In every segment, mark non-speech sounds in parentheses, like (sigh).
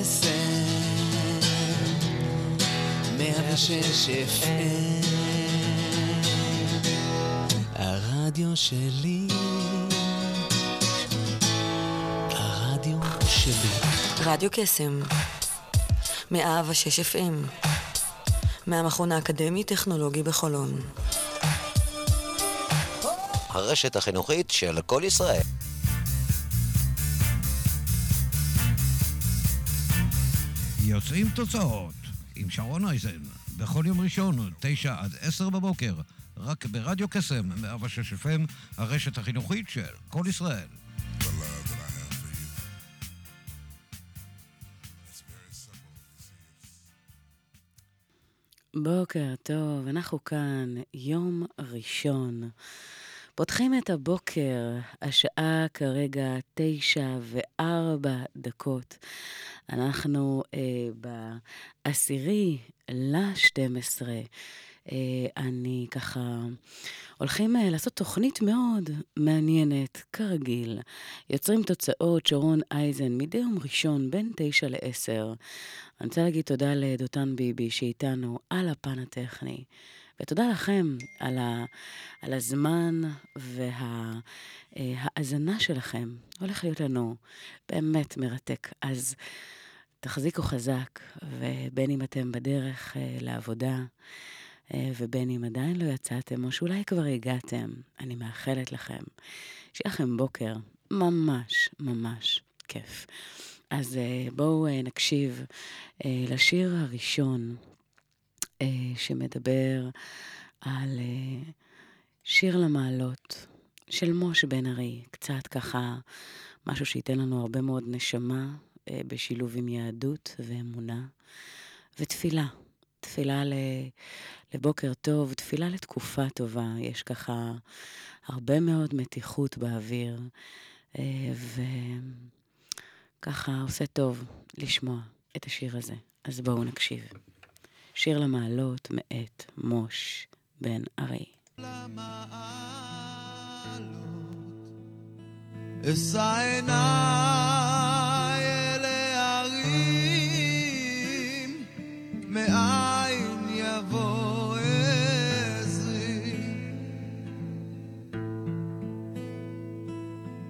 קסם, מאה ושש FM, הרדיו שלי, הרדיו שלי. רדיו קסם, מאה ושש FM, מהמכון האקדמי-טכנולוגי בחולון. הרשת החינוכית של כל ישראל. יוצאים תוצאות עם שרון אייזן, בכל יום ראשון, תשע עד עשר בבוקר, רק ברדיו קסם, 106 FM, הרשת החינוכית של כל ישראל. בוקר טוב, אנחנו כאן, יום ראשון. פותחים את הבוקר, השעה כרגע תשע וארבע דקות. אנחנו אה, בעשירי לשתים עשרה. אה, אני ככה... הולכים אה, לעשות תוכנית מאוד מעניינת, כרגיל. יוצרים תוצאות, שרון אייזן, מדי יום ראשון, בין תשע לעשר. אני רוצה להגיד תודה לדותן ביבי שאיתנו על הפן הטכני. ותודה לכם על, ה, על הזמן וההאזנה וה, שלכם. הולך להיות לנו באמת מרתק. אז תחזיקו חזק, ובין אם אתם בדרך אה, לעבודה, אה, ובין אם עדיין לא יצאתם, או שאולי כבר הגעתם, אני מאחלת לכם שיהיה לכם בוקר ממש ממש כיף. אז אה, בואו נקשיב לשיר הראשון שמדבר על שיר למעלות של מוש בן ארי, קצת ככה משהו שייתן לנו הרבה מאוד נשמה בשילוב עם יהדות ואמונה ותפילה. תפילה לבוקר טוב, תפילה לתקופה טובה. יש ככה הרבה מאוד מתיחות באוויר, וככה עושה טוב לשמוע את השיר הזה. אז בואו נקשיב. שיר למעלות מאת מוש בן ארי. אשא עיניי.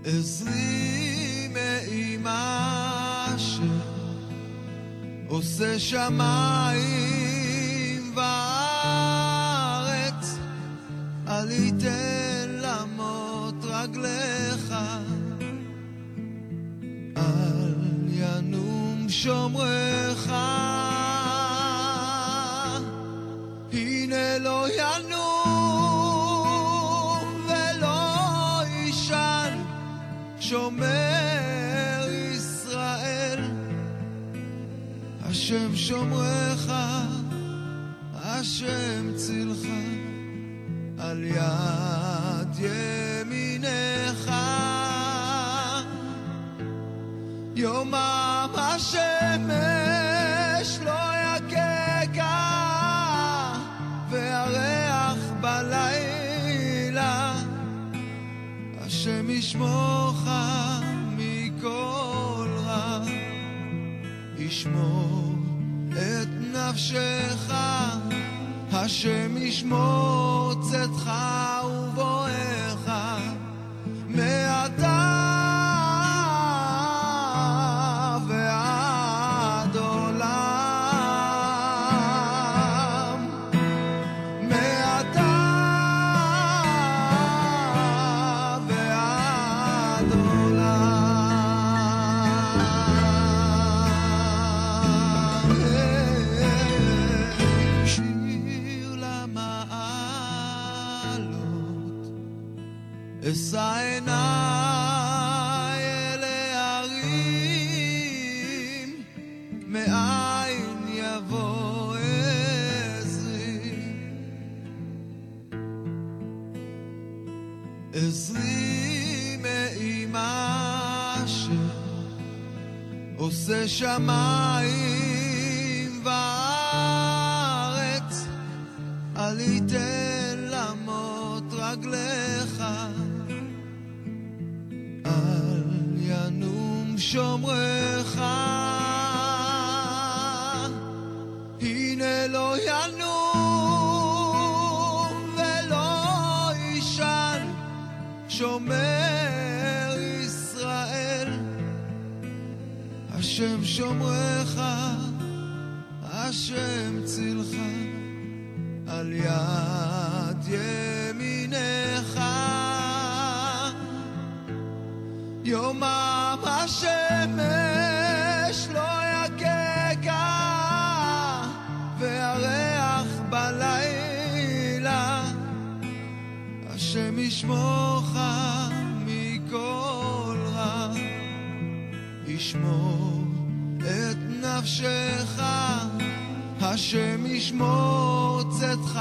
עזרי מאימה שעושה שמיים אל יתן למות רגליך. ינום שומרך הנה לא ינום ולא יישן שומר ישראל. השם שומרך השם צילך על יד ימינך. יומם השמש לא יככה והריח בלילה השם ישמורך מכל רע. ישמור את נפשך השם ישמור השמיים והארץ, אל ייתן למות רגליך. אל ינום שומריך, הנה לא ינום ולא יישן שומר השם שומרך, השם צילך, על יד ימינך. יומם השמש לא יגגע, והריח בלילה, השם ישמורך מכל רע. ישמור נפשך, השם ישמור צאתך.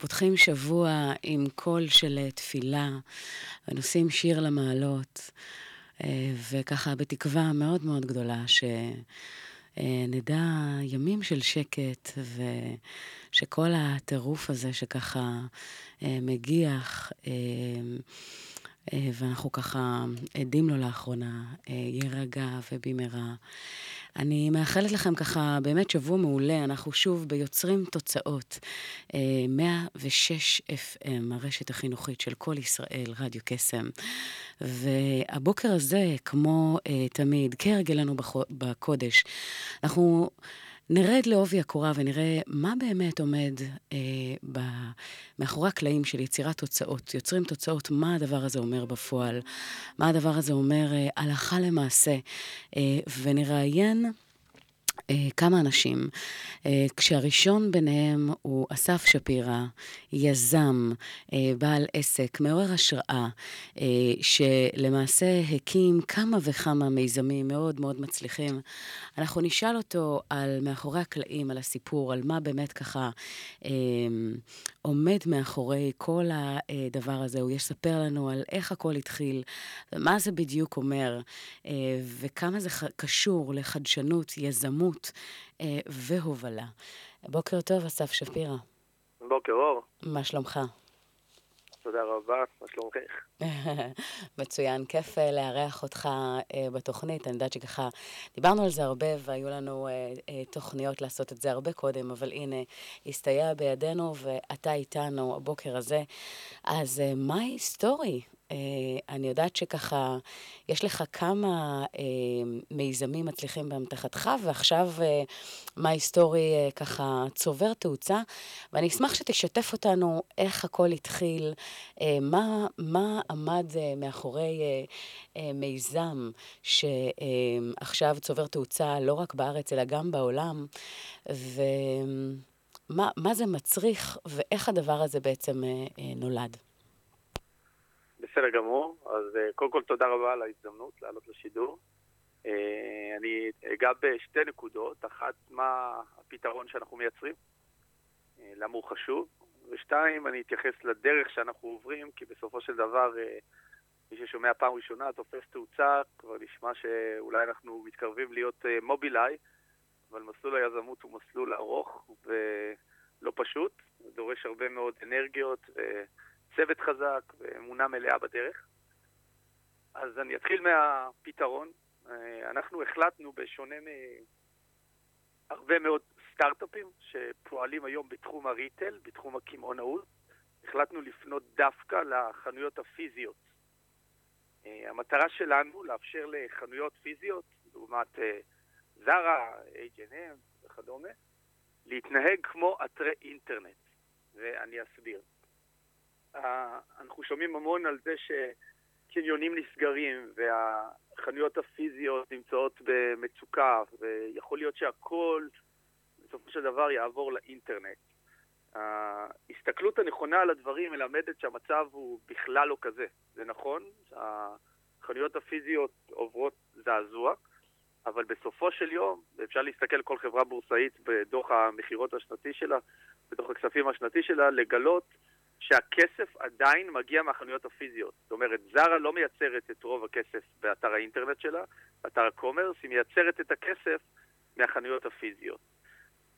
פותחים שבוע עם קול של אה, תפילה, ונושאים שיר למעלות, אה, וככה בתקווה מאוד מאוד גדולה שנדע אה, ימים של שקט, ושכל הטירוף הזה שככה מגיח, ואנחנו ככה עדים לו לאחרונה, יירגע ובמהרה. אני מאחלת לכם ככה באמת שבוע מעולה. אנחנו שוב ביוצרים תוצאות. 106 FM, הרשת החינוכית של כל ישראל, רדיו קסם. והבוקר הזה, כמו תמיד, כהרגלנו בקודש, אנחנו... נרד לעובי הקורה ונראה מה באמת עומד אה, ב, מאחורי הקלעים של יצירת תוצאות. יוצרים תוצאות, מה הדבר הזה אומר בפועל, מה הדבר הזה אומר אה, הלכה למעשה, אה, ונראיין כמה אנשים, אה, כשהראשון ביניהם הוא אסף שפירא, יזם, אה, בעל עסק, מעורר השראה, שלמעשה הקים כמה וכמה מיזמים מאוד מאוד מצליחים. אנחנו נשאל אותו על מאחורי הקלעים, על הסיפור, על מה באמת ככה עומד מאחורי כל הדבר הזה. הוא יספר לנו על איך הכל התחיל, ומה זה בדיוק אומר, וכמה זה קשור לחדשנות, יזמות. יזמות אה, והובלה. בוקר טוב, אסף שפירא. בוקר אור. מה שלומך? תודה רבה, מה שלומך? (laughs) מצוין, כיף uh, לארח אותך uh, בתוכנית. אני יודעת שככה, דיברנו על זה הרבה והיו לנו uh, uh, תוכניות לעשות את זה הרבה קודם, אבל הנה, הסתייע בידינו ואתה איתנו הבוקר הזה. אז uh, מה ההיסטורי Uh, אני יודעת שככה, יש לך כמה uh, מיזמים מצליחים באמתחתך, ועכשיו uh, מה היסטורי ככה צובר תאוצה, ואני אשמח שתשתף אותנו איך הכל התחיל, מה, מה עמד מאחורי מיזם שעכשיו צובר תאוצה לא רק בארץ אלא גם בעולם, ומה זה מצריך ואיך הדבר הזה בעצם uh, uh, נולד. בסדר גמור. אז אה, קודם כל תודה רבה על ההזדמנות לעלות לשידור. אה, אני אגע בשתי נקודות. אחת, מה הפתרון שאנחנו מייצרים, אה, למה הוא חשוב, ושתיים, אני אתייחס לדרך שאנחנו עוברים, כי בסופו של דבר, מי ששומע פעם ראשונה תופס תאוצה, כבר נשמע שאולי אנחנו מתקרבים להיות מובילאיי, אבל מסלול היזמות הוא מסלול ארוך ולא פשוט, דורש הרבה מאוד אנרגיות. ו... צוות חזק ואמונה מלאה בדרך. אז אני אתחיל מהפתרון. אה, אנחנו החלטנו, בשונה מהרבה מאוד סטארט-אפים שפועלים היום בתחום הריטל, בתחום הקמעונאות, החלטנו לפנות דווקא לחנויות הפיזיות. אה, המטרה שלנו לאפשר לחנויות פיזיות, לעומת זרה, H&M וכדומה, להתנהג כמו אתרי אינטרנט, ואני אסביר. אנחנו שומעים המון על זה שקניונים נסגרים והחנויות הפיזיות נמצאות במצוקה, ויכול להיות שהכל בסופו של דבר יעבור לאינטרנט. ההסתכלות הנכונה על הדברים מלמדת שהמצב הוא בכלל לא כזה. זה נכון, החנויות הפיזיות עוברות זעזוע, אבל בסופו של יום, אפשר להסתכל כל חברה בורסאית בדוח המכירות השנתי שלה, בדוח הכספים השנתי שלה, לגלות שהכסף עדיין מגיע מהחנויות הפיזיות. זאת אומרת, זרה לא מייצרת את רוב הכסף באתר האינטרנט שלה, באתר הקומרס, היא מייצרת את הכסף מהחנויות הפיזיות.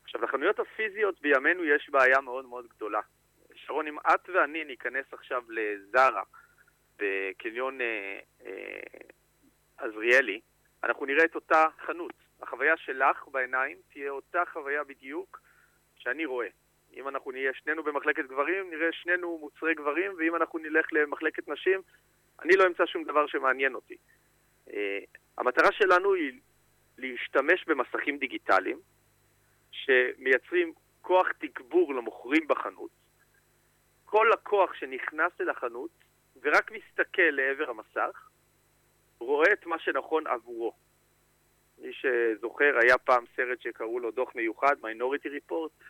עכשיו, לחנויות הפיזיות בימינו יש בעיה מאוד מאוד גדולה. שרון, אם את ואני ניכנס עכשיו לזרה בקניון אה, אה, אנחנו נראה את אותה חנות. החוויה שלך בעיניים תהיה אותה חוויה בדיוק שאני רואה. אם אנחנו נהיה שנינו במחלקת גברים, נראה שנינו מוצרי גברים, ואם אנחנו נלך למחלקת נשים, אני לא אמצא שום דבר שמעניין אותי. Uh, המטרה שלנו היא להשתמש במסכים דיגיטליים שמייצרים כוח תגבור למוכרים בחנות. כל לקוח שנכנס אל החנות ורק מסתכל לעבר המסך, רואה את מה שנכון עבורו. מי שזוכר, היה פעם סרט שקראו לו דוח מיוחד, Report, אה,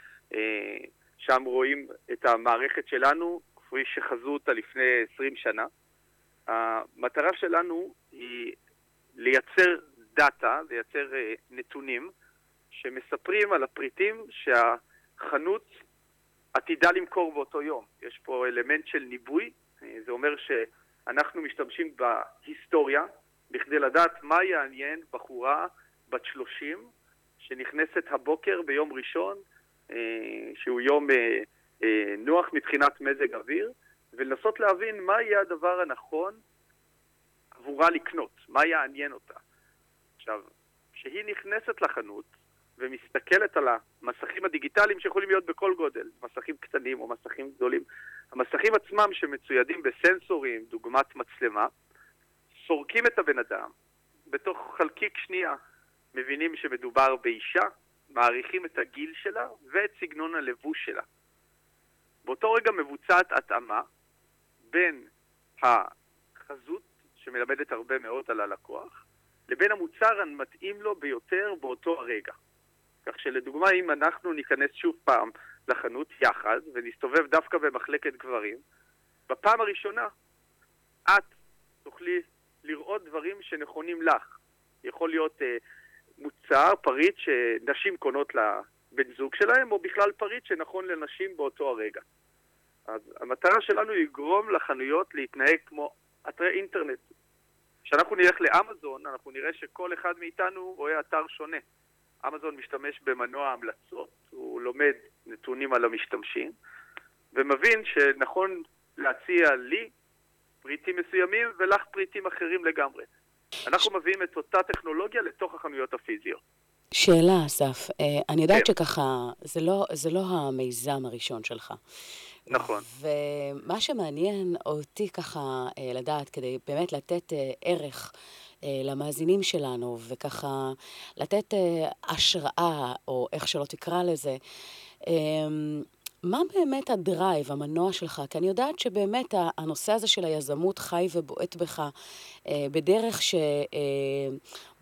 שם רואים את המערכת שלנו, כפי שחזו אותה לפני 20 שנה. המטרה שלנו היא לייצר דאטה, לייצר אה, נתונים שמספרים על הפריטים שהחנות עתידה למכור באותו יום. יש פה אלמנט של ניבוי, אה, זה אומר שאנחנו משתמשים בהיסטוריה בכדי לדעת מה יעניין בחורה בת 30 שנכנסת הבוקר ביום ראשון אה, שהוא יום אה, אה, נוח מבחינת מזג אוויר, ולנסות להבין מה יהיה הדבר הנכון עבורה לקנות, מה יעניין אותה. עכשיו, שהיא נכנסת לחנות ומסתכלת על המסכים הדיגיטליים שיכולים להיות בכל גודל, מסכים קטנים או מסכים גדולים. המסכים עצמם שמצוידים בסנסורים, דוגמת מצלמה, סורקים את הבן אדם, בתוך חלקיק שנייה מבינים שמדובר באישה, מעריכים את הגיל שלה ואת סגנון הלבוש שלה. באותו רגע מבוצעת התאמה בין החזות, שמלמדת הרבה מאוד על הלקוח, לבין המוצר המתאים לו ביותר באותו הרגע. כך שלדוגמה, אם אנחנו ניכנס שוב פעם לחנות יחד ונסתובב דווקא במחלקת גברים, בפעם הראשונה את תוכלי לראות דברים שנכונים לך. יכול להיות אה, מוצר, פריט שנשים קונות לבן זוג שלהם, או בכלל פריט שנכון לנשים באותו הרגע. אז המטרה שלנו היא לגרום לחנויות להתנהג כמו אתרי אינטרנט. כשאנחנו נלך לאמזון, אנחנו נראה שכל אחד מאיתנו רואה אתר שונה. אמזון משתמש במנוע המלצות, הוא לומד נתונים על המשתמשים, ומבין שנכון להציע לי פריטים מסוימים ולך פריטים אחרים לגמרי. אנחנו מביאים את אותה טכנולוגיה לתוך החנויות הפיזיות. שאלה, אסף. אה, אני יודעת כן. שככה, זה לא, זה לא המיזם הראשון שלך. נכון. ומה שמעניין אותי ככה אה, לדעת, כדי באמת לתת אה, ערך למאזינים שלנו, וככה לתת השראה, או איך שלא תקרא לזה, מה באמת הדרייב, המנוע שלך? כי אני יודעת שבאמת הנושא הזה של היזמות חי ובועט בך אה, בדרך ש... אה,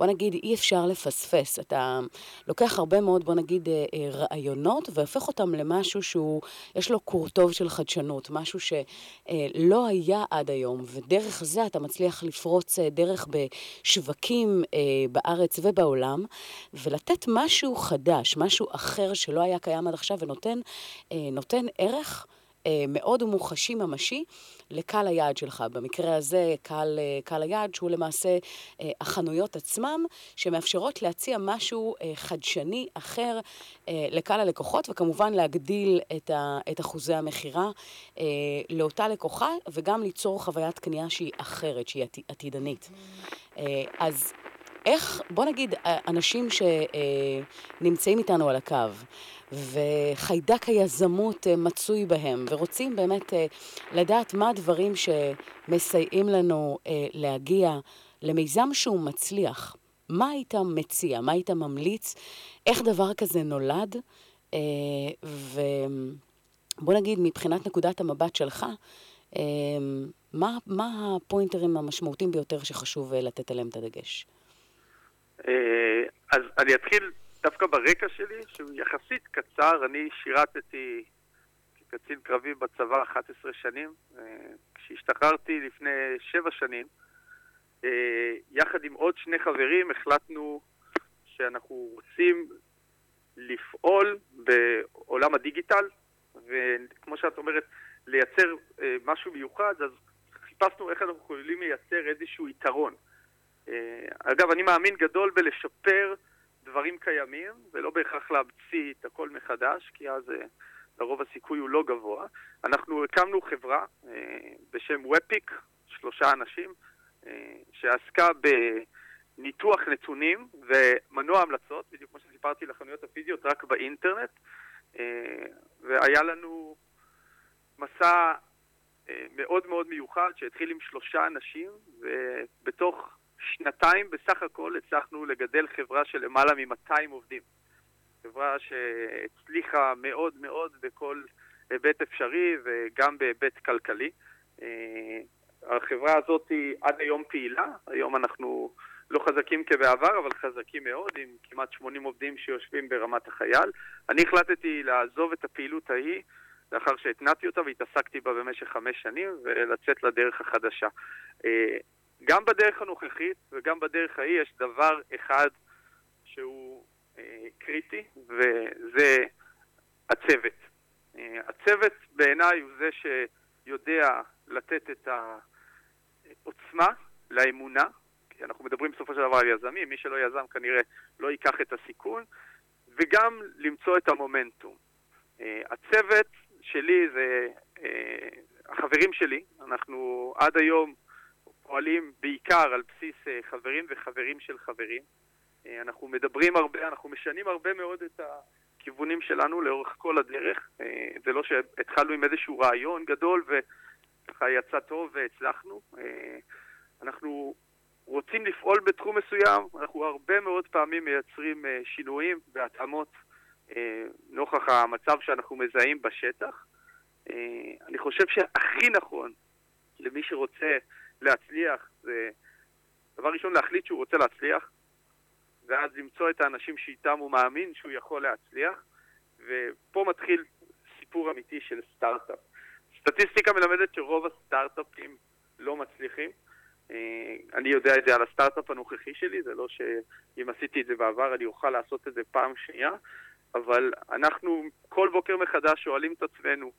בוא נגיד, אי אפשר לפספס. אתה לוקח הרבה מאוד, בוא נגיד, אה, אה, רעיונות והופך אותם למשהו שהוא, יש לו קורטוב של חדשנות, משהו שלא היה עד היום, ודרך זה אתה מצליח לפרוץ אה, דרך בשווקים בארץ ובעולם, ולתת משהו חדש, משהו אחר שלא היה קיים עד עכשיו, ונותן ערך. מאוד מוחשי, ממשי, לקהל היעד שלך. במקרה הזה, קהל, אה, קהל היעד שהוא למעשה אה, החנויות עצמם, שמאפשרות להציע משהו אה, חדשני, אחר, לקהל הלקוחות, וכמובן להגדיל את, ה, את אחוזי המכירה לאותה לקוחה, וגם ליצור חוויית קנייה שהיא אחרת, שהיא עתידנית. אז איך, בוא נגיד, אנשים שנמצאים איתנו על הקו, וחיידק היזמות אה, מצוי בהם, ורוצים באמת אה, לדעת מה הדברים שמסייעים לנו אה, להגיע למיזם שהוא מצליח. מה היית מציע? מה היית ממליץ? איך דבר כזה נולד? ובוא נגיד, מבחינת נקודת המבט שלך, מה, מה הפוינטרים המשמעותיים ביותר שחשוב לתת עליהם את הדגש? אז אני אתחיל דווקא ברקע שלי, שהוא יחסית קצר, אני שירתתי כקצין קרבי בצבא 11 שנים. אה, כשהשתחררתי לפני 7 שנים, אה, יחד עם עוד שני חברים החלטנו שאנחנו רוצים לפעול בעולם הדיגיטל, וכמו שאת אומרת, לייצר אה, משהו מיוחד, אז חיפשנו איך אנחנו יכולים לייצר איזשהו יתרון. אגב, אני מאמין גדול בלשפר דברים קיימים, ולא בהכרח להמציא את הכל מחדש, כי אז אה, לרוב הסיכוי הוא לא גבוה. אנחנו הקמנו חברה אה, בשם ופיק, שלושה אנשים, אה, שעסקה בניתוח נתונים ומנוע המלצות, בדיוק כמו שסיפרתי לחנויות הפיזיות, רק באינטרנט, והיה לנו מסע מאוד מאוד מיוחד שהתחיל עם שלושה אנשים, ובתוך שנתיים בסך הכל הצלחנו לגדל חברה של למעלה מ-200 עובדים. חברה שהצליחה מאוד מאוד בכל היבט אפשרי וגם בהיבט כלכלי. אה, החברה הזאת היא עד היום פעילה, היום אנחנו לא חזקים כבעבר, אבל חזקים מאוד, עם כמעט 80 עובדים שיושבים ברמת החייל. אני החלטתי לעזוב את הפעילות ההיא לאחר שהתנעתי אותה והתעסקתי בה במשך חמש שנים ולצאת לדרך החדשה. גם בדרך הנוכחית וגם בדרך ההיא יש דבר אחד שהוא אה, קריטי, וזה הצוות. אה, הצוות בעיניי הוא זה שיודע לתת את העוצמה לאמונה, כי אנחנו מדברים בסופו של דבר על יזמים, מי שלא יזם כנראה לא ייקח את הסיכון, וגם למצוא את המומנטום. אה, הצוות שלי זה אה, החברים שלי, אנחנו עד היום פועלים בעיקר על בסיס אה, חברים וחברים של חברים. אה, אנחנו מדברים הרבה, אנחנו משנים הרבה מאוד את הכיוונים שלנו לאורך כל הדרך. אה, זה לא שהתחלנו עם איזשהו רעיון גדול וככה יצא טוב והצלחנו. אנחנו רוצים לפעול בתחום מסוים, אנחנו הרבה מאוד פעמים מייצרים שינויים והתאמות נוכח המצב שאנחנו מזהים בשטח. אני חושב שהכי נכון למי שרוצה להצליח זה דבר ראשון להחליט שהוא רוצה להצליח, ואז למצוא את האנשים שאיתם הוא מאמין שהוא יכול להצליח, ופה מתחיל סיפור אמיתי של סטארט-אפ. סטטיסטיקה מלמדת שרוב הסטארט-אפים לא מצליחים. אה, אני יודע את זה על הסטארט-אפ הנוכחי שלי, זה לא שאם עשיתי את זה בעבר אני אוכל לעשות את זה פעם שנייה, אבל אנחנו כל בוקר מחדש שואלים את עצמנו,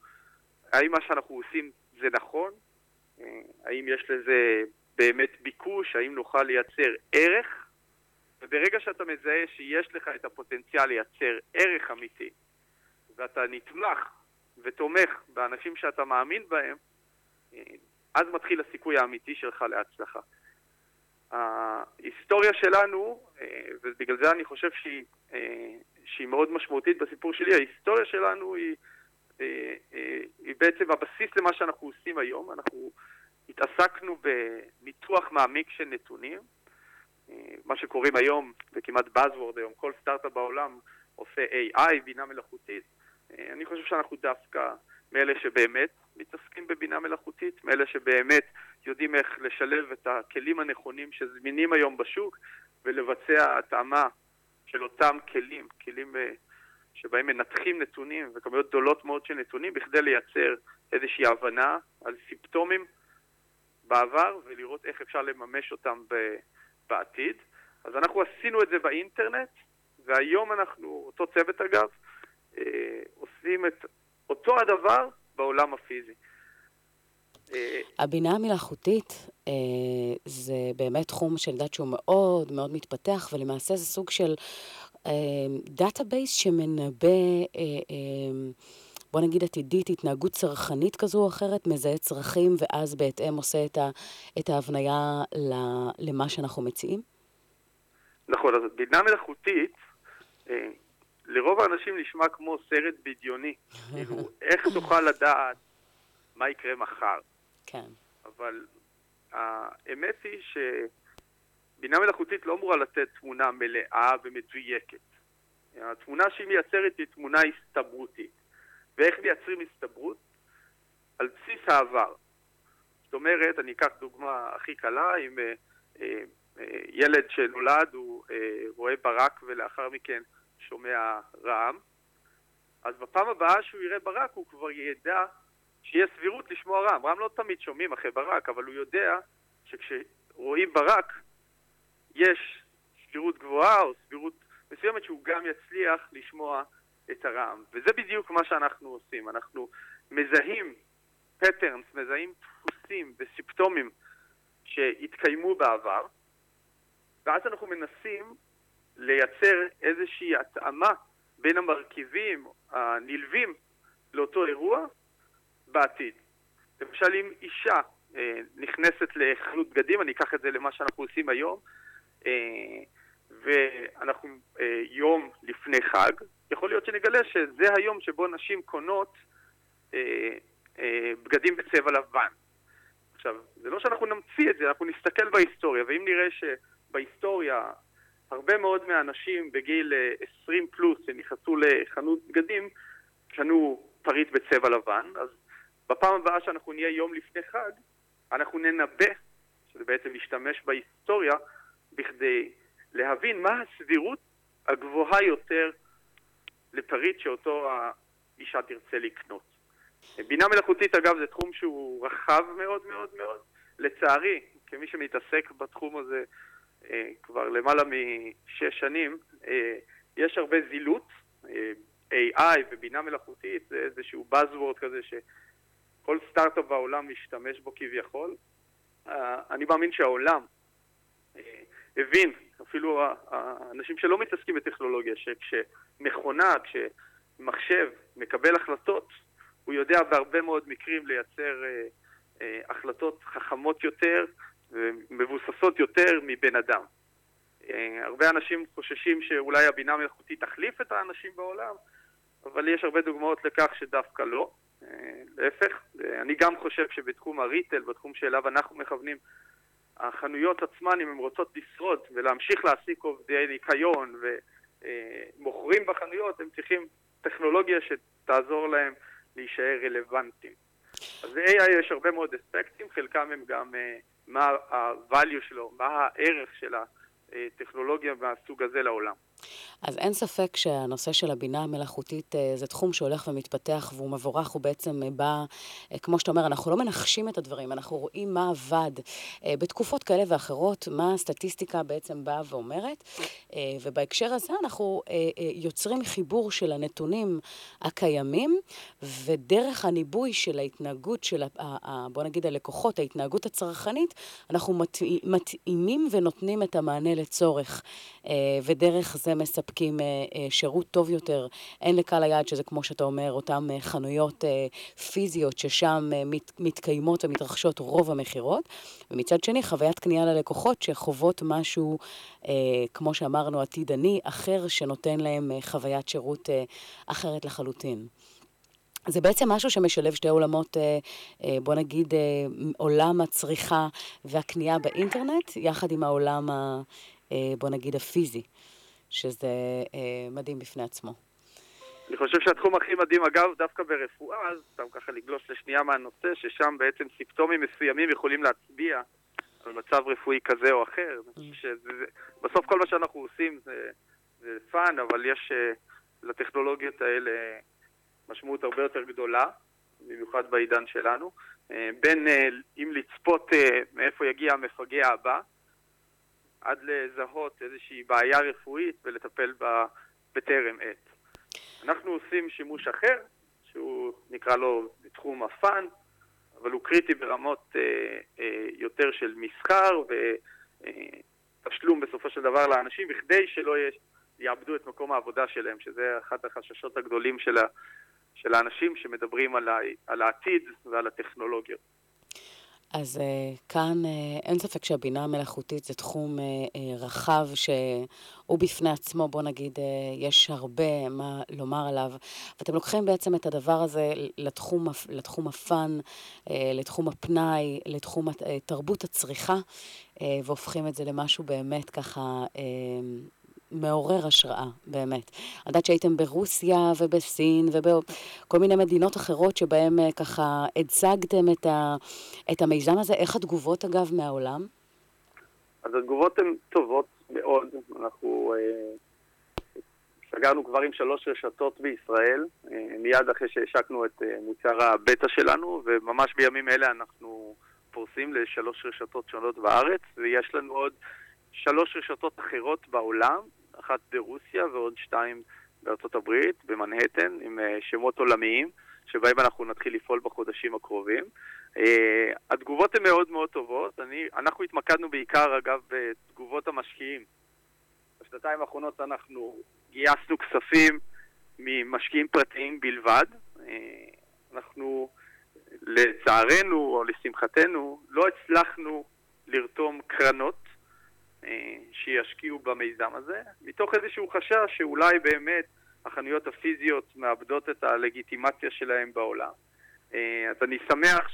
האם מה שאנחנו עושים זה נכון? אה, האם יש לזה באמת ביקוש? האם נוכל לייצר ערך? וברגע שאתה מזהה שיש לך את הפוטנציאל לייצר ערך אמיתי, ואתה נתמך ותומך באנשים שאתה מאמין בהם, אז מתחיל הסיכוי האמיתי שלך להצלחה. ההיסטוריה שלנו, ובגלל זה אני חושב שהיא, שהיא מאוד משמעותית בסיפור שלי, ההיסטוריה שלנו היא, היא בעצם הבסיס למה שאנחנו עושים היום. אנחנו התעסקנו בניתוח מעמיק של נתונים, מה שקוראים היום, זה כמעט Buzzword היום, כל סטארט-אפ בעולם עושה AI, בינה מלאכותית. אני חושב שאנחנו דווקא מאלה שבאמת מתעסקים בבינה מלאכותית, מאלה שבאמת יודעים איך לשלב את הכלים הנכונים שזמינים היום בשוק ולבצע התאמה של אותם כלים, כלים אה, שבהם מנתחים נתונים וכמויות גדולות מאוד של נתונים בכדי לייצר איזושהי הבנה על סימפטומים בעבר ולראות איך אפשר לממש אותם בעתיד. אז אנחנו עשינו את זה באינטרנט, והיום אנחנו, אותו צוות אגב, אה, עושים את אותו הדבר בעולם הפיזי. אה, הבינה המלאכותית אה, זה באמת תחום שאני יודעת שהוא מאוד מאוד מתפתח, ולמעשה זה סוג של database שמנבא, בוא נגיד עתידית, התנהגות צרכנית כזו או אחרת, מזהה צרכים, ואז בהתאם עושה את, ה, את ההבניה למה שאנחנו מציעים? נכון, אז בינה מלאכותית, לרוב האנשים נשמע כמו סרט בדיוני. (laughs) כאילו, איך תוכל לדעת מה יקרה מחר? כן. אבל האמת היא שבינה מלאכותית לא אמורה לתת תמונה מלאה ומדויקת. התמונה שהיא מייצרת היא תמונה הסתברותית. ואיך מייצרים הסתברות? על בסיס העבר. זאת אומרת, אני אקח דוגמה הכי קלה, אם אה, אה, אה, ילד שנולד, הוא אה, רואה ברק ולאחר מכן שומע רעם, אז בפעם הבאה שהוא יראה ברק הוא כבר ידע שיש סבירות לשמוע רעם. רעם לא תמיד שומעים אחרי ברק, אבל הוא יודע שכשרואים ברק יש סבירות גבוהה או סבירות מסוימת שהוא גם יצליח לשמוע את הרעם. וזה בדיוק מה שאנחנו עושים. אנחנו מזהים פטרנס, מזהים דפוסים וסיפטומים שהתקיימו בעבר, ואז אנחנו מנסים לייצר איזושהי התאמה בין המרכיבים הנלווים לאותו אירוע בעתיד. למשל, אם אישה אה, נכנסת לחנות בגדים, אני אקח את זה למה שאנחנו עושים היום, ואנחנו אה, יום לפני חג, יכול להיות שנגלה שזה היום שבו נשים קונות אה, אה, בגדים בצבע לבן. עכשיו, זה לא שאנחנו נמציא את זה, אנחנו נסתכל בהיסטוריה, ואם נראה שבהיסטוריה הרבה מאוד מהאנשים בגיל 20 אה, פלוס שנכנסו לחנות בגדים, קנו פריט בצבע לבן, אז בפעם הבאה שאנחנו נהיה יום לפני חג, אנחנו ננבא, שזה בעצם להשתמש בהיסטוריה, בכדי להבין מה הסבירות הגבוהה יותר לפריט שאותו האישה תרצה לקנות. בינה מלאכותית, אגב, זה תחום שהוא רחב מאוד מאוד מאוד. לצערי, כמי שמתעסק בתחום הזה אה, כבר למעלה משש שנים, אה, יש הרבה זילות. אה, AI ובינה מלאכותית זה איזשהו Buzzword כזה שכל סטארט-אפ בעולם משתמש בו כביכול. אני מאמין שהעולם הבין, אפילו האנשים שלא מתעסקים בטכנולוגיה, שכשמכונה, כשמחשב מקבל החלטות, הוא יודע בהרבה מאוד מקרים לייצר החלטות חכמות יותר, ומבוססות יותר מבן אדם. הרבה אנשים חוששים שאולי הבינה המלאכותית תחליף את האנשים בעולם, אבל יש הרבה דוגמאות לכך שדווקא לא. להפך, אני גם חושב שבתחום הריטל, בתחום שאליו אנחנו מכוונים, החנויות עצמן, אם הן רוצות לשרוד ולהמשיך להעסיק עובדי ניקיון ומוכרים בחנויות, הם צריכים טכנולוגיה שתעזור להם להישאר רלוונטיים. אז ל-AI יש הרבה מאוד אספקטים, חלקם הם גם uh, מה ה-value שלו, מה הערך של הטכנולוגיה מהסוג הזה לעולם. אז אין ספק שהנושא של הבינה המלאכותית אה, זה תחום שהולך ומתפתח והוא מבורך, הוא בעצם אה, בא, אה, כמו שאתה אומר, אנחנו לא מנחשים את הדברים, אנחנו רואים מה עבד. בתקופות כאלה ואחרות, מה הסטטיסטיקה בעצם באה ואומרת, ובהקשר הזה אנחנו יוצרים חיבור של הנתונים הקיימים, ודרך הניבוי של ההתנהגות של, בוא נגיד, הלקוחות, ההתנהגות הצרכנית, אנחנו מתאימים ונותנים את המענה לצורך, ודרך זה מספקים אה, אה, שירות טוב יותר, הן לקהל היעד, שזה כמו שאתה אומר, אותן אה, חנויות פיזיות ששם מת, מתקיימות ומתרחשות רוב המכירות, ומצד שני חוויית קנייה ללקוחות שחוות משהו, כמו שאמרנו, עתידני, אחר, שנותן להם חוויית שירות אחרת לחלוטין. זה בעצם משהו שמשלב שתי עולמות, בוא נגיד, עולם הצריכה והקנייה באינטרנט, יחד עם העולם, ה, בוא נגיד, הפיזי. שזה אה, מדהים בפני עצמו. אני חושב שהתחום הכי מדהים, אגב, דווקא ברפואה, אז סתם ככה לגלוש לשנייה מהנושא, ששם בעצם סימפטומים מסוימים יכולים להצביע על מצב רפואי כזה או אחר. Mm. שזה, בסוף כל מה שאנחנו עושים זה, זה fun, אבל יש uh, לטכנולוגיות האלה משמעות הרבה יותר גדולה, במיוחד בעידן שלנו. Uh, בין uh, אם לצפות מאיפה יגיע המפגע הבא, עד לזהות איזושהי בעיה רפואית ולטפל בה בטרם עת. אנחנו עושים שימוש אחר, שהוא נקרא לו בתחום הפאן, אבל הוא קריטי ברמות אה, אה, יותר של מסחר ותשלום אה, בסופו של דבר לאנשים, בכדי שלא יש, יאבדו את מקום העבודה שלהם, שזה אחד החששות הגדולים של, ה, של האנשים שמדברים על, ה, על העתיד ועל הטכנולוגיות. אז uh, כאן uh, אין ספק שהבינה המלאכותית זה תחום uh, רחב שהוא בפני עצמו, בוא נגיד, יש הרבה מה לומר עליו. ואתם לוקחים בעצם את הדבר הזה לתחום, לתחום הפאן, לתחום הפנאי, לתחום תרבות הצריכה, והופכים את זה למשהו באמת ככה... מעורר השראה, באמת. אני יודעת שהייתם ברוסיה ובסין ובכל מיני מדינות אחרות שבהן אה, ככה הצגתם את, ה, את המיזם הזה. איך התגובות, אגב, מהעולם? אז התגובות הן טובות מאוד. אנחנו אה, כבר עם שלוש רשתות בישראל, אה, מיד אחרי שהשקנו את אה, מוצר הבטא שלנו, וממש בימים אלה אנחנו פורסים לשלוש רשתות שונות בארץ, ויש לנו עוד שלוש רשתות אחרות בעולם, אחת ברוסיה ועוד שתיים בארצות הברית, במנהטן, עם אה, שמות עולמיים, שבהם אנחנו נתחיל לפעול בחודשים הקרובים. Uh, התגובות הן מאוד מאוד טובות. אני, אנחנו התמקדנו בעיקר, אגב, בתגובות המשקיעים. בשנתיים האחרונות אנחנו גייסנו כספים ממשקיעים פרטיים בלבד. Uh, אנחנו, לצערנו או לשמחתנו, לא הצלחנו לרתום קרנות אה, שישקיעו במיזם הזה, מתוך איזשהו חשש שאולי באמת החנויות הפיזיות מאבדות את הלגיטימציה שלהם בעולם. אה, אז אני שמח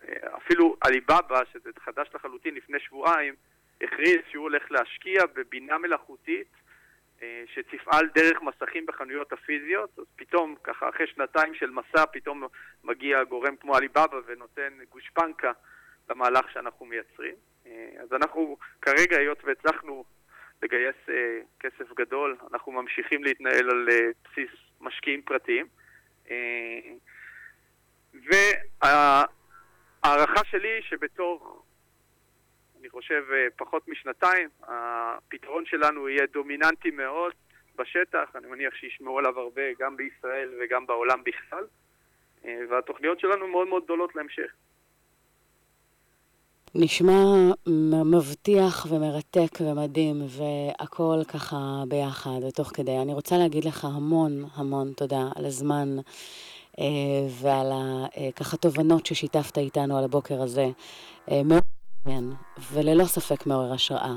שאפילו עליבאבא, שזה חדש לחלוטין לפני שבועיים, הכריז שהוא הולך להשקיע בבינה מלאכותית אה, שתפעל דרך מסכים בחנויות הפיזיות, אז פתאום, ככה אחרי שנתיים של מסע, פתאום מגיע גורם כמו עליבאבא ונותן גושפנקה למהלך שאנחנו מייצרים. אה, אז אנחנו כרגע, היות והצלחנו לגייס אה, כסף גדול, אנחנו ממשיכים להתנהל על אה, בסיס משקיעים פרטיים. וההערכה שלי שבתוך, אני חושב, פחות משנתיים, הפתרון שלנו יהיה דומיננטי מאוד בשטח, אני מניח שישמעו עליו הרבה גם בישראל וגם בעולם בכלל, והתוכניות שלנו מאוד מאוד גדולות להמשך. נשמע מבטיח ומרתק ומדהים, והכל ככה ביחד ותוך כדי. אני רוצה להגיד לך המון המון תודה על הזמן אה, ועל אה, ככה תובנות ששיתפת איתנו על הבוקר הזה. אה, מאוד מעניין, וללא ספק מעורר השראה.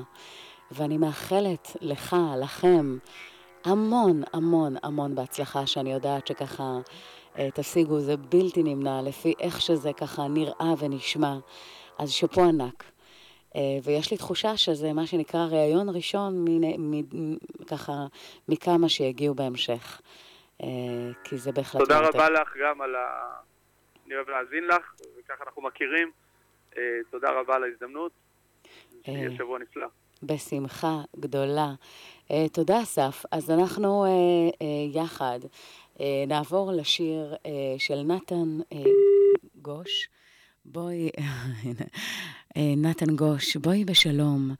ואני מאחלת לך, לכם, המון המון המון בהצלחה, שאני יודעת שככה תשיגו, זה בלתי נמנע, לפי איך שזה ככה נראה ונשמע. אז שאפו ענק. אה, ויש לי תחושה שזה מה שנקרא ראיון ראשון, מ, מ, ככה, מכמה שיגיעו בהמשך. אה, כי זה בהחלט... תודה רבה לך גם על ה... אני אוהב להאזין לך, וככה אנחנו מכירים. תודה רבה על ההזדמנות. שיהיה שבוע נפלא. בשמחה גדולה. תודה, אסף. אז אנחנו יחד נעבור לשיר של נתן גוש. בואי, (laughs) נתן גוש, בואי בשלום,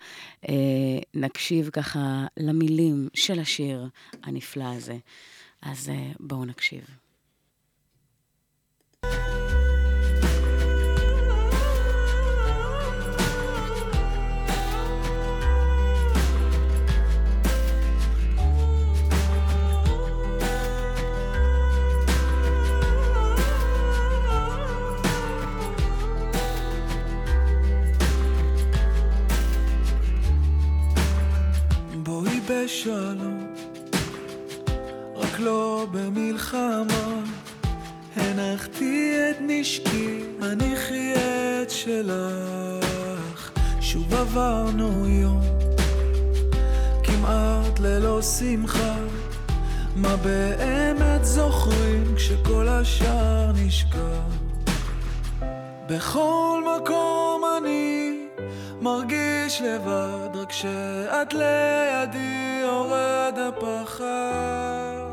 נקשיב ככה למילים של השיר הנפלא הזה. אז בואו נקשיב. בשלום, רק לא במלחמה. הנחתי את נשקי, הניחי את שלך. שוב עברנו יום, כמעט ללא שמחה. מה באמת זוכרים כשכל השאר נשכח? בכל מקום אני מרגיש לבד, רק כשאת לידי יורד הפחד.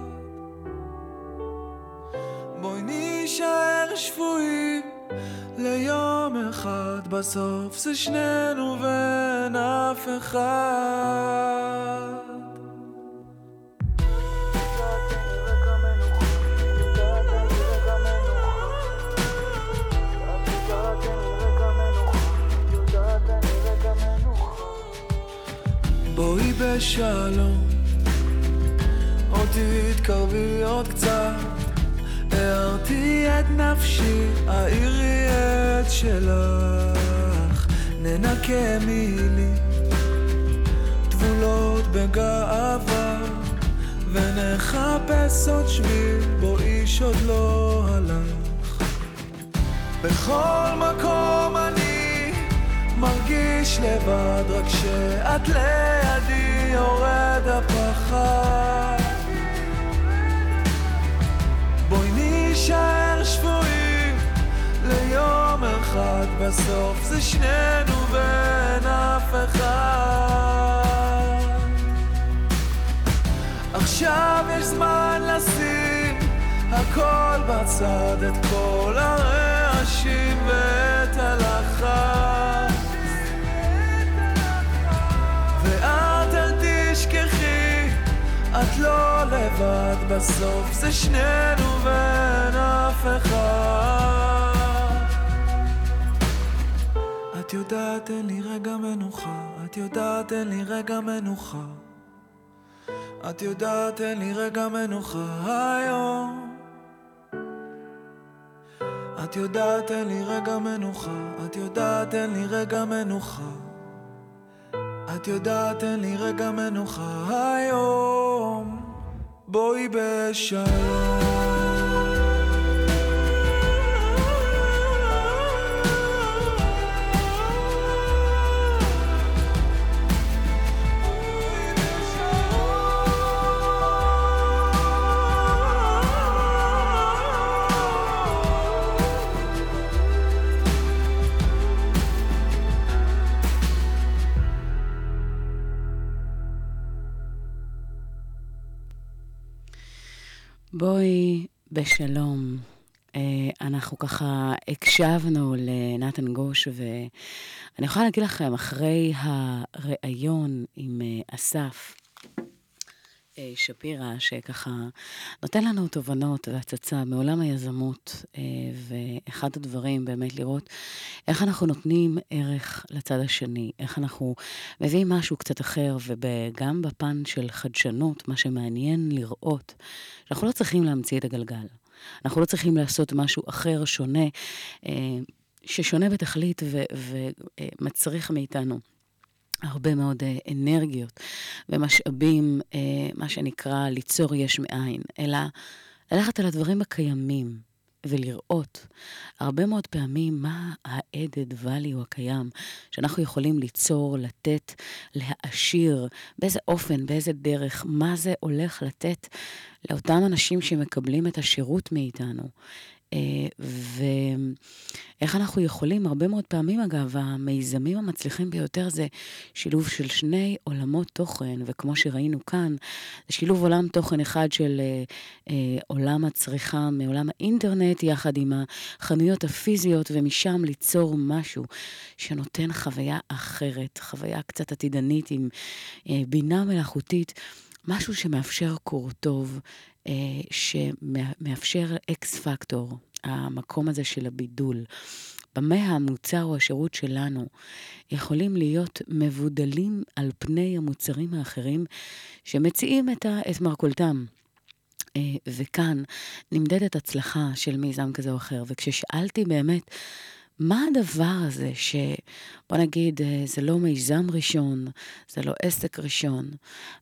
בואי נישאר שפויים ליום אחד, בסוף זה שנינו ואין אף אחד. בשלום, עוד תתקרבי עוד קצת, הערתי את נפשי, העירי את שלך, ננקה מילים, טבולות בגאווה, ונחפש עוד שביל, בו איש עוד לא הלך. בכל מקום אני מרגיש לבד, רק כשאת לידי יורד הפחד. בואי נישאר שבויים ליום אחד, בסוף זה שנינו ואין אף אחד. עכשיו יש זמן לשים הכל בצד, את כל הרעשים ואת הלחץ. את לא לבד, בסוף זה שנינו ואין אף אחד. את יודעת אין לי רגע מנוחה, את יודעת אין לי רגע מנוחה. את יודעת אין לי רגע מנוחה היום. את יודעת אין לי רגע מנוחה, את יודעת אין לי רגע מנוחה. את יודעת אין לי רגע מנוחה היום. בואי בשלום בשלום. אה, אנחנו ככה הקשבנו לנתן גוש, ואני יכולה להגיד לכם, אחרי הריאיון עם אה, אסף, אה, שפירא, שככה נותן לנו תובנות והצצה מעולם היזמות, ואחד הדברים באמת לראות איך אנחנו נותנים ערך לצד השני, איך אנחנו מביאים משהו קצת אחר, וגם בפן של חדשנות, מה שמעניין לראות, שאנחנו לא צריכים להמציא את הגלגל. אנחנו לא צריכים לעשות משהו אחר, שונה, אה, ששונה בתכלית ומצריך מאיתנו הרבה מאוד אה, אנרגיות ומשאבים, אה, מה שנקרא ליצור יש מאין, אלא ללכת על הדברים הקיימים ולראות הרבה מאוד פעמים מה ה-added value הקיים שאנחנו יכולים ליצור, לתת, להעשיר, באיזה אופן, באיזה דרך, מה זה הולך לתת לאותם אנשים שמקבלים את השירות מאיתנו. אה, ואיך אנחנו יכולים, הרבה מאוד פעמים אגב, המיזמים המצליחים ביותר זה שילוב של שני עולמות תוכן, וכמו שראינו כאן, שילוב עולם תוכן אחד של אה, אה, עולם הצריכה מעולם האינטרנט, יחד עם החנויות הפיזיות, ומשם ליצור משהו שנותן חוויה אחרת, חוויה קצת עתידנית עם בינה מלאכותית. משהו שמאפשר קור טוב, אה, שמאפשר אקס פקטור, המקום הזה של הבידול. במה המוצר או השירות שלנו יכולים להיות מבודלים על פני המוצרים האחרים שמציעים את, ה, את מרכולתם. אה, וכאן נמדדת הצלחה של מיזם כזה או אחר. וכששאלתי באמת מה הדבר הזה ש... בוא נגיד, אה, זה לא מיזם ראשון, זה לא עסק ראשון.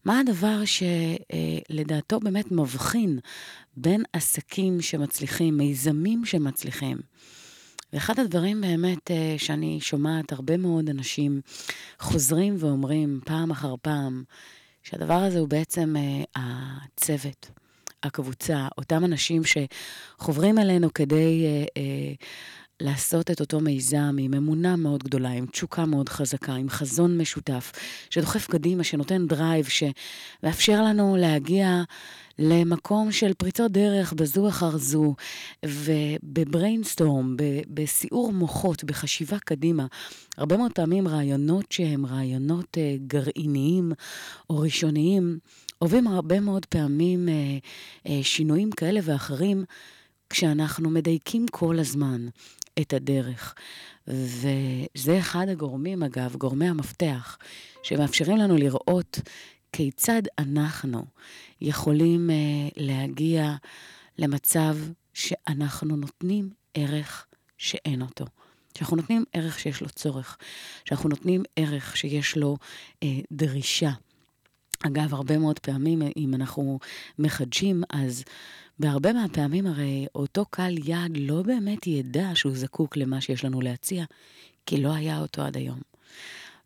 מה הדבר שלדעתו באמת מבחין בין עסקים שמצליחים, מיזמים שמצליחים? ואחד הדברים באמת אה, שאני שומעת הרבה מאוד אנשים חוזרים ואומרים פעם אחר פעם, שהדבר הזה הוא בעצם אה, הצוות, הקבוצה, אותם אנשים שחוברים אלינו כדי... לעשות את אותו מיזם עם אמונה מאוד גדולה, עם תשוקה מאוד חזקה, עם חזון משותף, שדוחף קדימה, שנותן drive, שמאפשר לנו להגיע למקום של פריצות דרך בזו אחר זו, וב brainstorm, בסיעור מוחות, בחשיבה קדימה. הרבה מאוד פעמים רעיונות שהם רעיונות uh, גרעיניים או ראשוניים, עוברים הרבה מאוד פעמים uh, uh, שינויים כאלה ואחרים. כשאנחנו מדייקים כל הזמן את הדרך. וזה אחד הגורמים, אגב, גורמי המפתח, שמאפשרים לנו לראות כיצד אנחנו יכולים uh, להגיע למצב שאנחנו נותנים ערך שאין אותו. שאנחנו נותנים ערך שיש לו צורך, שאנחנו נותנים ערך שיש לו uh, דרישה. אגב, הרבה מאוד פעמים, אם אנחנו מחדשים, אז בהרבה מהפעמים הרי אותו קהל יעד לא באמת ידע שהוא זקוק למה שיש לנו להציע, כי לא היה אותו עד היום.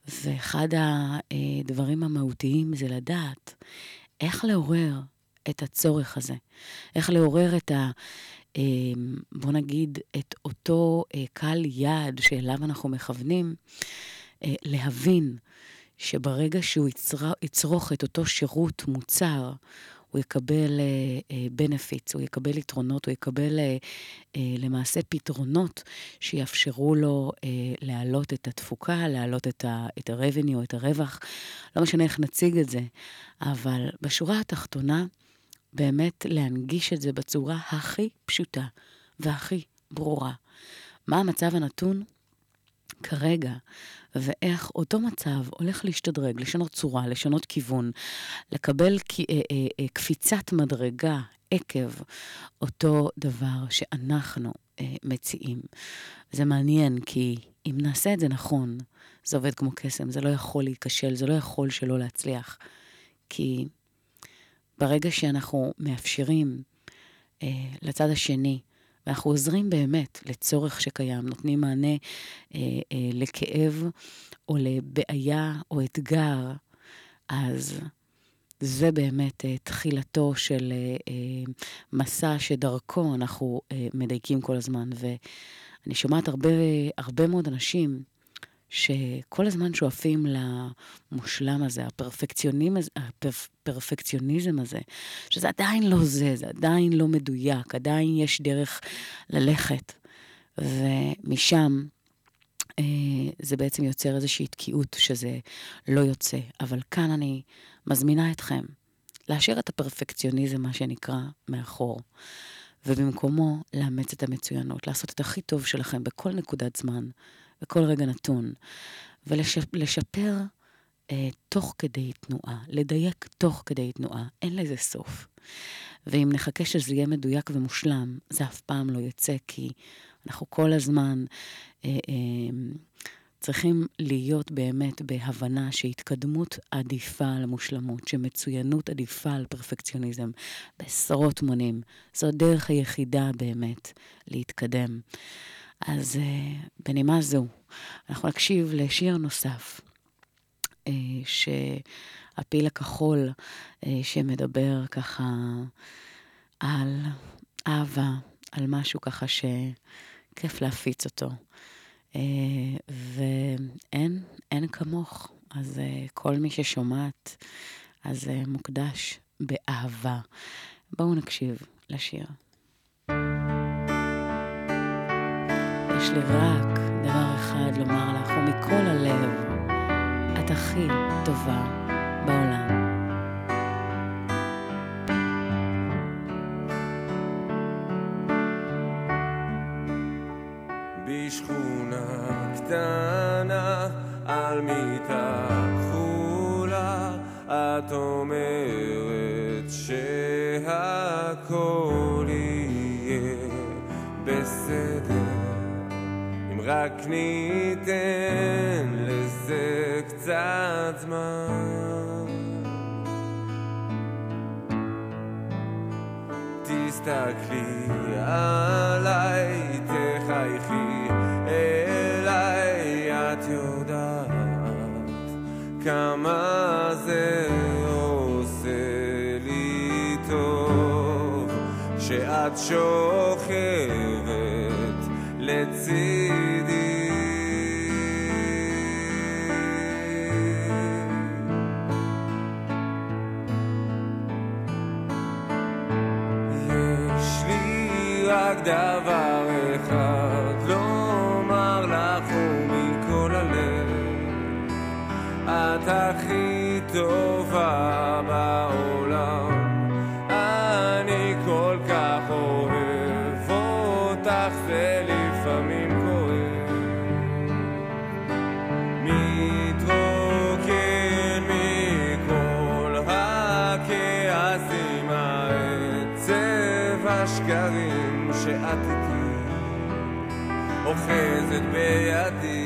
ואחד הדברים המהותיים זה לדעת איך לעורר את הצורך הזה, איך לעורר את ה... בוא נגיד, את אותו קהל יעד שאליו אנחנו מכוונים, להבין שברגע שהוא יצרוך את אותו שירות, מוצר, הוא יקבל בנפיץ, uh, הוא יקבל יתרונות, הוא יקבל uh, uh, למעשה פתרונות שיאפשרו לו uh, להעלות את התפוקה, להעלות את, ה, את ה-revenue, את הרווח. לא משנה איך נציג את זה, אבל בשורה התחתונה, באמת להנגיש את זה בצורה הכי פשוטה והכי ברורה. מה המצב הנתון? כרגע, ואיך אותו מצב הולך להשתדרג, לשנות צורה, לשנות כיוון, לקבל אה, אה, אה, קפיצת מדרגה עקב אותו דבר שאנחנו מציעים. זה מעניין, כי אם נעשה את זה נכון, זה עובד כמו קסם, זה לא יכול להיכשל, זה לא יכול שלא להצליח. כי ברגע שאנחנו מאפשרים אה, לצד השני ואנחנו עוזרים באמת לצורך שקיים, נותנים מענה אה, אה, לכאב או לבעיה או אתגר, אז זה באמת אה, תחילתו של אה, אה, מסע שדרכו אנחנו אה, מדייקים כל הזמן. ואני שומעת הרבה, הרבה מאוד אנשים שכל הזמן שואפים למושלם הזה, הפרפקציוניזם, הפרפקציוניזם הזה, שזה עדיין לא זה, זה עדיין לא מדויק, עדיין יש דרך ללכת. ומשם אה, זה בעצם יוצר איזושהי תקיעות שזה לא יוצא. אבל כאן אני מזמינה אתכם להשאיר את הפרפקציוניזם, מה שנקרא, מאחור. ובמקומו לאמץ את המצוינות, לעשות את הכי טוב שלכם בכל נקודת זמן, בכל רגע נתון, ולשפר אה, תוך כדי תנועה, לדייק תוך כדי תנועה, אין לזה סוף. ואם נחכה שזה יהיה מדויק ומושלם, זה אף פעם לא יצא, כי אנחנו כל הזמן אה, אה, צריכים להיות באמת בהבנה שהתקדמות עדיפה על המושלמות, שמצוינות עדיפה על פרפקציוניזם בעשרות מונים. זו הדרך היחידה באמת להתקדם. אה, אז uh, בנימה זו, אנחנו נקשיב לשיר נוסף, uh, שהפיל הכחול uh, שמדבר ככה על אהבה, על משהו ככה שכיף להפיץ אותו. Uh, ואין, אין כמוך. אז uh, כל מי ששומעת, אז uh, מוקדש באהבה. בואו נקשיב לשיר. יש לי רק דבר אחד לומר לך, ומכל הלב, את הכי טובה בעולם. quickly. החלטתי, אוחזת בידי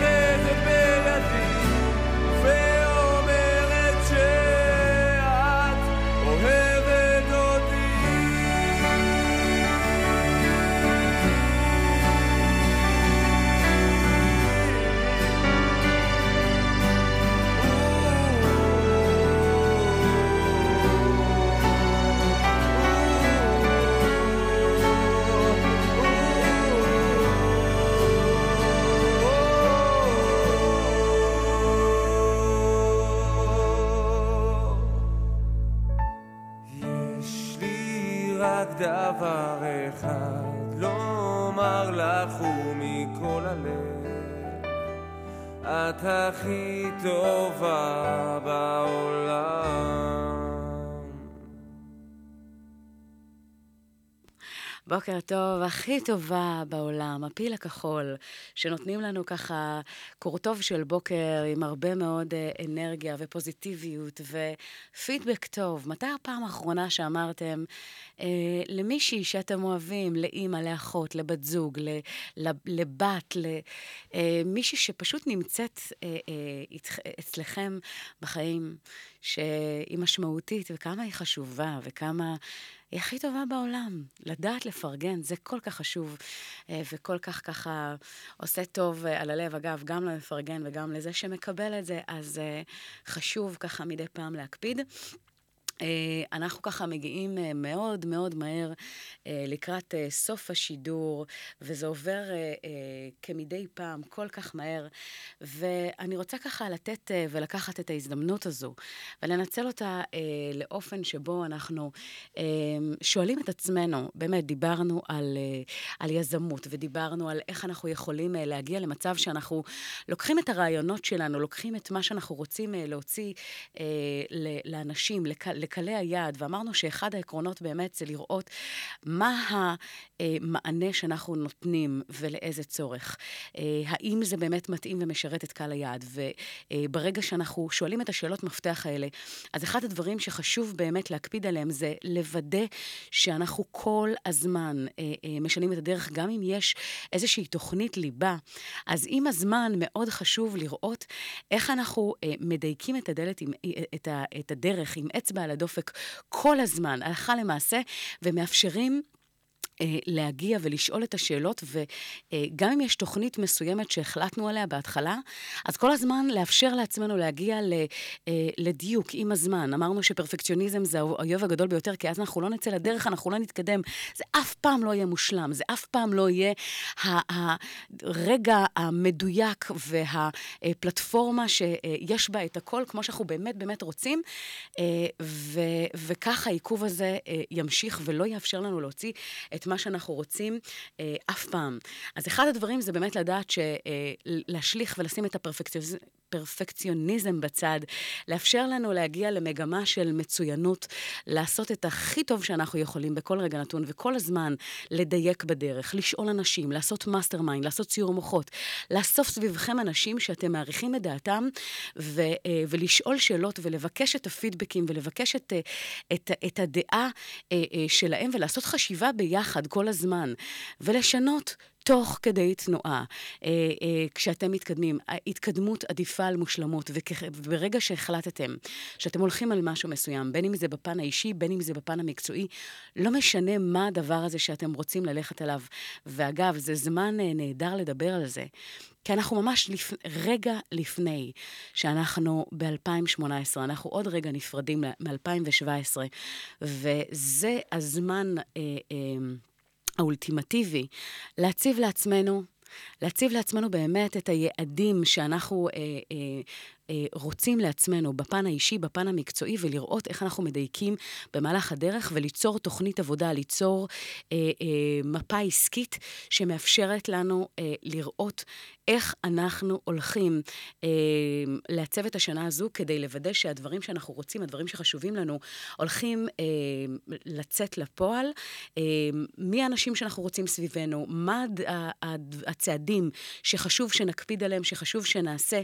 beleza, beleza. בוקר טוב, הכי טובה בעולם, הפיל הכחול, שנותנים לנו ככה קורטוב של בוקר עם הרבה מאוד אה, אנרגיה ופוזיטיביות ופידבק טוב. מתי הפעם האחרונה שאמרתם אה, למישהי שאתם אוהבים, לאימא, לאחות, לבת זוג, לבת, למישהי אה, שפשוט נמצאת אה, אה, אצלכם בחיים, שהיא משמעותית וכמה היא חשובה וכמה... היא הכי טובה בעולם. לדעת לפרגן, זה כל כך חשוב, אה, וכל כך ככה עושה טוב אה, על הלב. אגב, גם למפרגן וגם לזה שמקבל את זה, אז אה, חשוב ככה מדי פעם להקפיד. אה, אנחנו ככה מגיעים אה, מאוד מאוד מהר אה, לקראת סוף השידור, וזה עובר כמדי פעם כל כך מהר, ואני רוצה ככה לתת ולקחת את ההזדמנות הזו, ולנצל אותה לאופן שבו אנחנו שואלים את עצמנו, באמת, דיברנו על, על יזמות, ודיברנו על איך אנחנו יכולים להגיע למצב שאנחנו לוקחים את הרעיונות שלנו, לוקחים את מה שאנחנו רוצים להוציא לאנשים, לקהלי היעד, ואמרנו שאחד העקרונות באמת זה לראות מה המענה שאנחנו נותנים ולאיזה צורך. אה, האם זה באמת מתאים ומשרת את קהל היעד? וברגע שאנחנו שואלים את השאלות מפתח האלה, אז אחד הדברים שחשוב באמת להקפיד עליהם זה לוודא שאנחנו כל הזמן אה, אה, משנים את הדרך, גם אם יש איזושהי תוכנית ליבה, אז עם הזמן מאוד חשוב לראות איך אנחנו מדייקים את הדלת, את, את הדרך עם אצבע על הדופק כל הזמן, הלכה למעשה, ומאפשרים להגיע ולשאול את השאלות, וגם אם יש תוכנית מסוימת שהחלטנו עליה בהתחלה, אז כל הזמן לאפשר לעצמנו להגיע אה, לדיוק עם הזמן. אמרנו שפרפקציוניזם זה האויב הגדול ביותר, כי אז אנחנו לא נצא לדרך, אנחנו לא נתקדם. זה אף פעם לא יהיה מושלם, זה אף פעם לא יהיה הרגע המדויק והפלטפורמה שיש בה את הכל, כמו שאנחנו באמת באמת רוצים, אה, וכך העיכוב הזה ימשיך ולא יאפשר לנו להוציא את מה שאנחנו רוצים אה, אף פעם. אז אחד הדברים זה באמת לדעת אה, ולשים את הפרפקציוניזם. פרפקציוניזם בצד, לאפשר לנו להגיע למגמה של מצוינות, לעשות את הכי טוב שאנחנו יכולים בכל רגע נתון, וכל הזמן לדייק בדרך, לשאול אנשים, לעשות mastermind, לעשות סיעור מוחות, לאסוף סביבכם אנשים שאתם מעריכים את דעתם, ו, אה, ולשאול שאלות ולבקש את הפידבקים ולבקש את, אה, את, את הדעה אה, שלהם ולעשות חשיבה ביחד כל הזמן, ולשנות תוך כדי תנועה, אה, אה, כשאתם מתקדמים. התקדמות עדיפה על מושלמות, וברגע שהחלטתם שאתם הולכים על משהו מסוים, בין אם זה בפן האישי, בין אם זה בפן המקצועי, לא משנה מה הדבר הזה שאתם רוצים ללכת עליו. ואגב, זה זמן אה, נהדר לדבר על זה. כי אנחנו ממש לפ... רגע לפני שאנחנו ב-2018, אנחנו עוד רגע נפרדים מ-2017, וזה הזמן אה, אה, האולטימטיבי, להציב לעצמנו, להציב לעצמנו באמת את היעדים שאנחנו אה, אה, רוצים לעצמנו בפן האישי, בפן המקצועי, ולראות איך אנחנו מדייקים במהלך הדרך, וליצור תוכנית עבודה, ליצור אה, אה, מפה עסקית שמאפשרת לנו אה, לראות איך אנחנו הולכים אה, לעצב את השנה הזו כדי לוודא שהדברים שאנחנו רוצים, הדברים שחשובים לנו, הולכים אה, לצאת לפועל. אה, מי האנשים שאנחנו רוצים סביבנו, מה הצעדים שחשוב שנקפיד עליהם, שחשוב שנעשה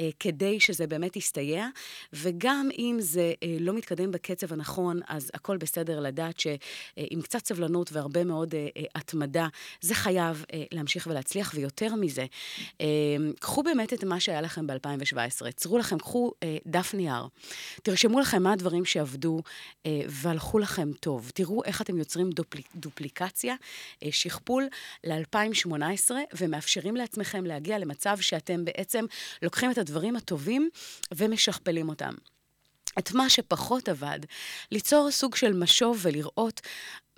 אה, כדי שזה באמת יסתייע, וגם אם זה אה, לא מתקדם בקצב הנכון, אז הכל בסדר לדעת שעם קצת סבלנות והרבה מאוד אה, אה, התמדה, זה חייב אה, להמשיך ולהצליח, ויותר מזה, אה, קחו באמת את מה שהיה לכם ב-2017, צרו לכם, קחו אה, דף נייר, תרשמו לכם מה הדברים שעבדו אה, והלכו לכם טוב. תראו איך אתם יוצרים דופל, דופליקציה, אה, שכפול ל-2018, ומאפשרים לעצמכם להגיע למצב שאתם בעצם לוקחים את הדברים הטובים ומשכפלים אותם. את מה שפחות עבד, ליצור סוג של משוב ולראות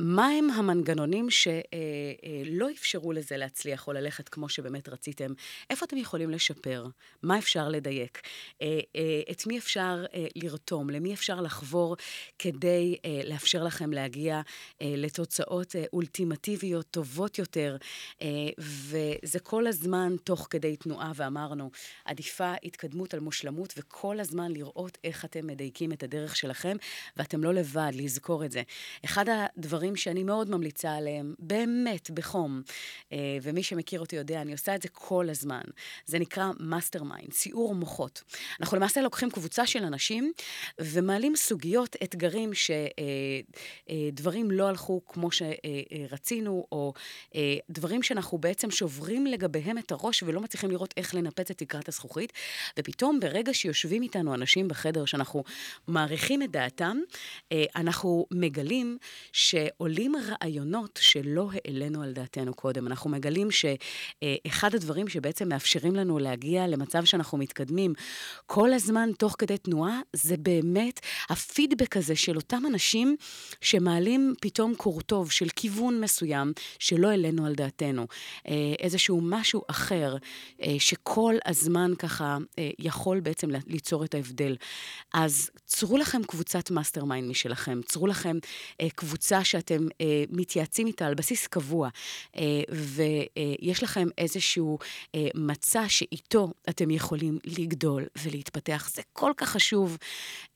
מהם המנגנונים שלא אפשרו לזה להצליח או ללכת כמו שבאמת רציתם? איפה אתם יכולים לשפר? מה אפשר לדייק? אה, אה, את מי אפשר אה, לרתום? למי אפשר לחבור כדי לאפשר לכם להגיע לתוצאות אולטימטיביות טובות יותר? וזה כל הזמן תוך כדי תנועה, ואמרנו, עדיפה התקדמות על מושלמות, וכל הזמן לראות איך אתם מדייקים את הדרך שלכם, ואתם לא לבד, לזכור את זה. אחד הדברים דברים שאני מאוד ממליצה עליהם, באמת, בחום. אה, ומי שמכיר אותי יודע, אני עושה את זה כל הזמן. זה נקרא mastermind, סיעור מוחות. אנחנו למעשה לוקחים קבוצה של אנשים ומעלים סוגיות, אתגרים, שדברים אה, אה, לא הלכו כמו שרצינו, או דברים שאנחנו בעצם שוברים לגביהם את הראש ולא מצליחים לראות איך לנפץ את תקרת הזכוכית, ופתאום ברגע שיושבים איתנו אנשים בחדר שאנחנו מעריכים את דעתם, אנחנו מגלים ש... עולים רעיונות שלא העלינו על דעתנו קודם. אנחנו מגלים שאחד הדברים שבעצם מאפשרים לנו להגיע למצב שאנחנו מתקדמים כל הזמן תוך כדי תנועה, זה באמת הפידבק הזה של אותם אנשים שמעלים פתאום קורטוב של כיוון מסוים שלא העלינו על דעתנו. אה, איזשהו משהו אחר אה, שכל הזמן ככה אה, יכול בעצם ליצור את ההבדל. אז צרו לכם קבוצת mastermind משלכם, צרו לכם קבוצה שאתם... אה, מתייעצים איתה על בסיס קבוע, אה, ויש לכם איזשהו אה, מצע שאיתו אתם יכולים לגדול ולהתפתח. זה כל כך חשוב,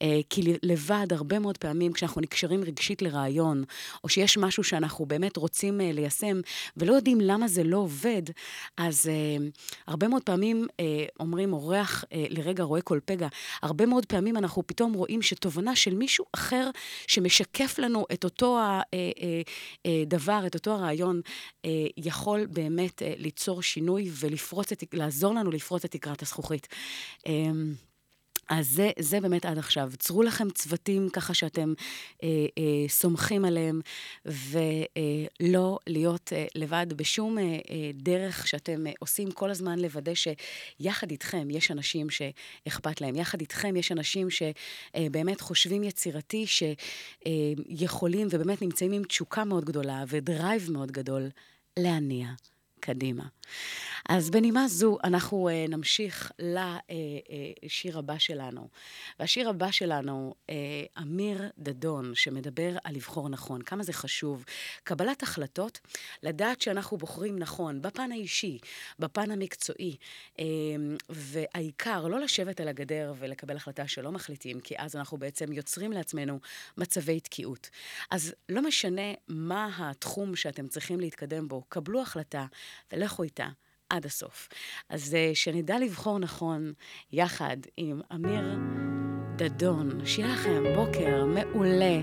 אה, כי לבד, הרבה מאוד פעמים, כשאנחנו נקשרים רגשית לרעיון, או שיש משהו שאנחנו באמת רוצים אה, ליישם, ולא יודעים למה זה לא עובד, אז אה, הרבה מאוד פעמים אה, אומרים, אורח אה, לרגע רואה כל פגע. הרבה מאוד פעמים אנחנו פתאום רואים שתובנה של מישהו אחר שמשקף לנו את אותו ה... אה, אה, אה, את אותו הרעיון, יכול באמת ליצור שינוי ולפרוץ את, לעזור לנו לפרוץ את תקרת הזכוכית. אז זה, זה באמת עד עכשיו. צרו לכם צוותים ככה שאתם אה, אה, סומכים עליהם, ולא להיות אה, לבד בשום אה, אה, דרך שאתם אה, עושים כל הזמן לוודא שיחד איתכם יש אנשים שאכפת להם. יחד איתכם יש אנשים שבאמת אה, חושבים יצירתי, שיכולים אה, ובאמת נמצאים עם תשוקה מאוד גדולה ודרייב מאוד גדול להניע קדימה. אז בנימה זו, אנחנו uh, נמשיך לשיר uh, uh, הבא שלנו. והשיר הבא שלנו, uh, אמיר דדון, שמדבר על לבחור נכון. כמה זה חשוב. קבלת החלטות, לדעת שאנחנו בוחרים נכון, בפן האישי, בפן המקצועי, uh, והעיקר, לא לשבת על הגדר ולקבל החלטה שלא מחליטים, כי אז אנחנו בעצם יוצרים לעצמנו מצבי תקיעות. אז לא משנה מה התחום שאתם צריכים להתקדם בו, קבלו החלטה ולכו איתה. עד הסוף. אז אה, שנדע לבחור נכון, יחד עם אמיר דדון. שיהיה לכם בוקר מעולה.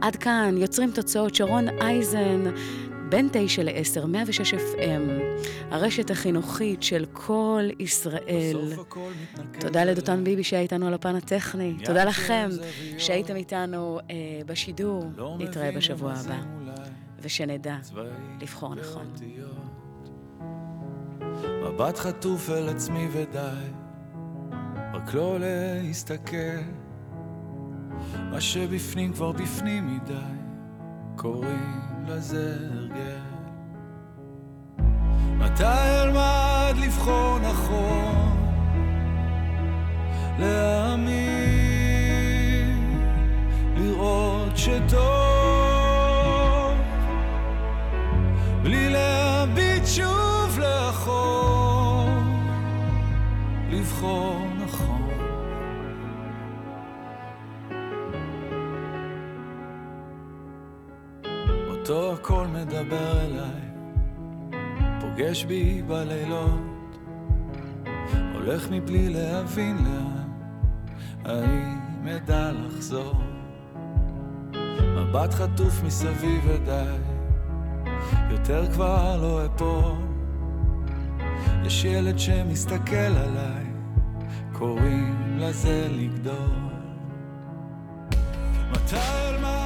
עד כאן, יוצרים תוצאות, שרון אייזן. בין תשע לעשר, 106 FM, הרשת החינוכית של כל ישראל. תודה לדותן ביבי שהיה איתנו על הפן הטכני. תודה לכם שהייתם איתנו אה, בשידור. לא נתראה בשבוע הבא. ושנדע לבחור נכון. מבט חטוף אל עצמי ודי, רק לא להסתכל. מה שבפנים כבר בפנים מדי, קוראים לזה הרגל. מתי אלמד לבחור נכון, להאמין, לראות שטוב, בלי להביט לבחור נכון. אותו הכל מדבר אליי, פוגש בי בלילות, הולך מבלי להבין לאן, האם אדע לחזור? מבט חטוף מסביב ודי, יותר כבר לא אפול. יש ילד שמסתכל עליי, קוראים לזה לגדול. מתי על מה